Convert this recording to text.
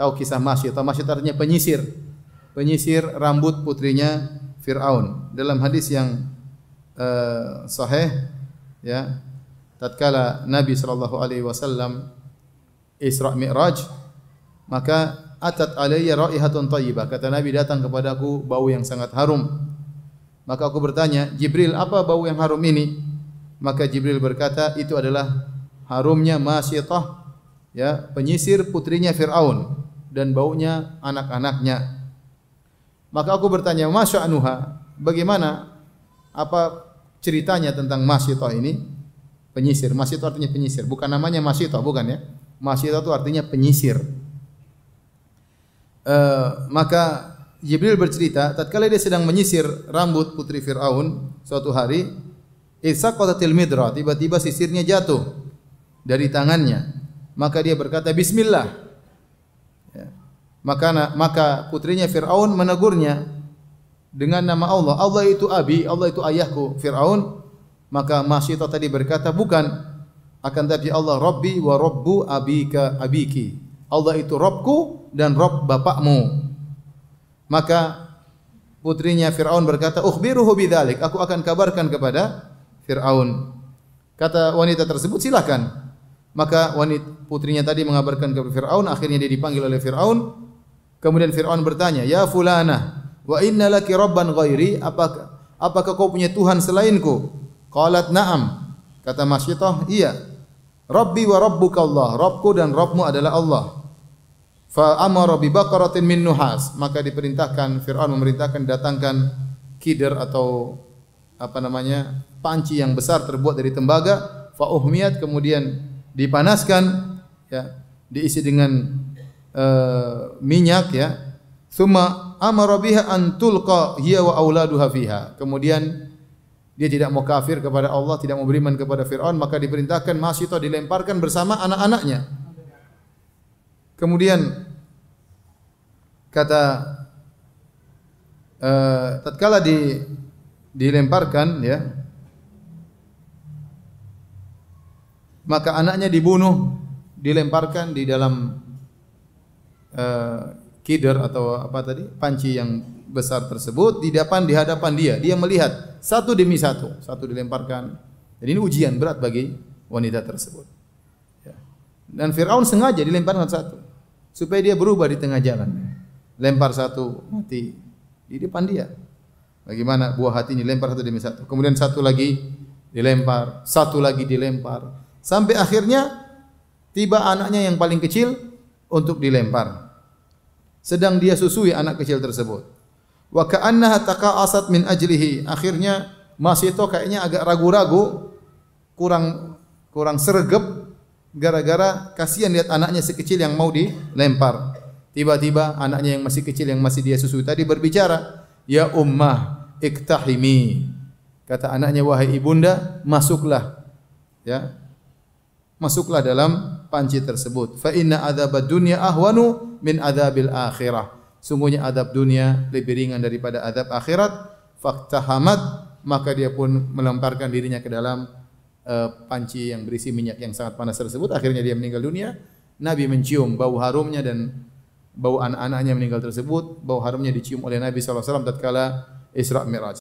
tahu kisah Masyitah. Masyitah artinya penyisir. Penyisir rambut putrinya Fir'aun. Dalam hadis yang uh, sahih, ya, tatkala Nabi sallallahu alaihi wasallam Isra Mi'raj, maka atat alayya raihatun thayyibah. Kata Nabi datang kepadaku bau yang sangat harum. Maka aku bertanya, Jibril, apa bau yang harum ini? Maka Jibril berkata, itu adalah harumnya Masyitah, ya, penyisir putrinya Fir'aun dan baunya anak-anaknya. Maka aku bertanya, Masya Anuha, bagaimana apa ceritanya tentang Masyitah ini? Penyisir. Masyitah artinya penyisir. Bukan namanya Masyitah, bukan ya. Masyitah itu artinya penyisir. Uh, maka Jibril bercerita, tatkala dia sedang menyisir rambut putri Fir'aun suatu hari, Isa qatatil midra, tiba-tiba sisirnya jatuh dari tangannya. Maka dia berkata, Bismillah. Maka maka putrinya Firaun menegurnya dengan nama Allah. Allah itu abi, Allah itu ayahku Firaun. Maka Masyita tadi berkata, bukan akan tapi Allah Rabbi wa Rabbu abika abiki. Allah itu Rabbku dan Rabb bapakmu. Maka putrinya Firaun berkata, "Ukhbiruhu bidzalik." Aku akan kabarkan kepada Firaun. Kata wanita tersebut, "Silakan." Maka wanita putrinya tadi mengabarkan kepada Firaun, akhirnya dia dipanggil oleh Firaun. Kemudian Fir'aun bertanya, Ya fulana, wa inna laki rabban ghairi, apakah, apakah kau punya Tuhan selainku? Qalat na'am. Kata Masyitah, iya. Rabbi wa rabbuka Allah. Rabbku dan Rabbmu adalah Allah. Fa amara bi baqaratin min nuhas. Maka diperintahkan, Fir'aun memerintahkan datangkan kider atau apa namanya panci yang besar terbuat dari tembaga. Fa uhmiyat kemudian dipanaskan, ya, diisi dengan uh, minyak ya. Summa amara biha an tulqa hiya wa auladuha fiha. Kemudian dia tidak mau kafir kepada Allah, tidak mau beriman kepada Firaun, maka diperintahkan Masyita dilemparkan bersama anak-anaknya. Kemudian kata uh, tatkala di dilemparkan ya maka anaknya dibunuh dilemparkan di dalam uh, kider atau apa tadi panci yang besar tersebut di depan di hadapan dia. Dia melihat satu demi satu satu dilemparkan. Dan ini ujian berat bagi wanita tersebut. Ya. dan Fir'aun sengaja dilemparkan satu supaya dia berubah di tengah jalan. Lempar satu mati di depan dia. Bagaimana buah hati ini lempar satu demi satu? Kemudian satu lagi dilempar satu lagi dilempar. Sampai akhirnya tiba anaknya yang paling kecil untuk dilempar sedang dia susui anak kecil tersebut. Wa ka'annaha taqa'asat min ajlihi. Akhirnya Masito kayaknya agak ragu-ragu, kurang kurang sergap gara-gara kasihan lihat anaknya sekecil yang mau dilempar. Tiba-tiba anaknya yang masih kecil yang masih dia susui tadi berbicara, "Ya ummah, iktahimi." Kata anaknya, "Wahai ibunda, masuklah." Ya. Masuklah dalam panci tersebut. Fa inna adzabad dunya ahwanu min adabil akhirah. Sungguhnya adab dunia lebih ringan daripada adab akhirat. Fakta hamad maka dia pun melemparkan dirinya ke dalam uh, panci yang berisi minyak yang sangat panas tersebut. Akhirnya dia meninggal dunia. Nabi mencium bau harumnya dan bau anak-anaknya meninggal tersebut. Bau harumnya dicium oleh Nabi SAW tatkala Isra Mi'raj.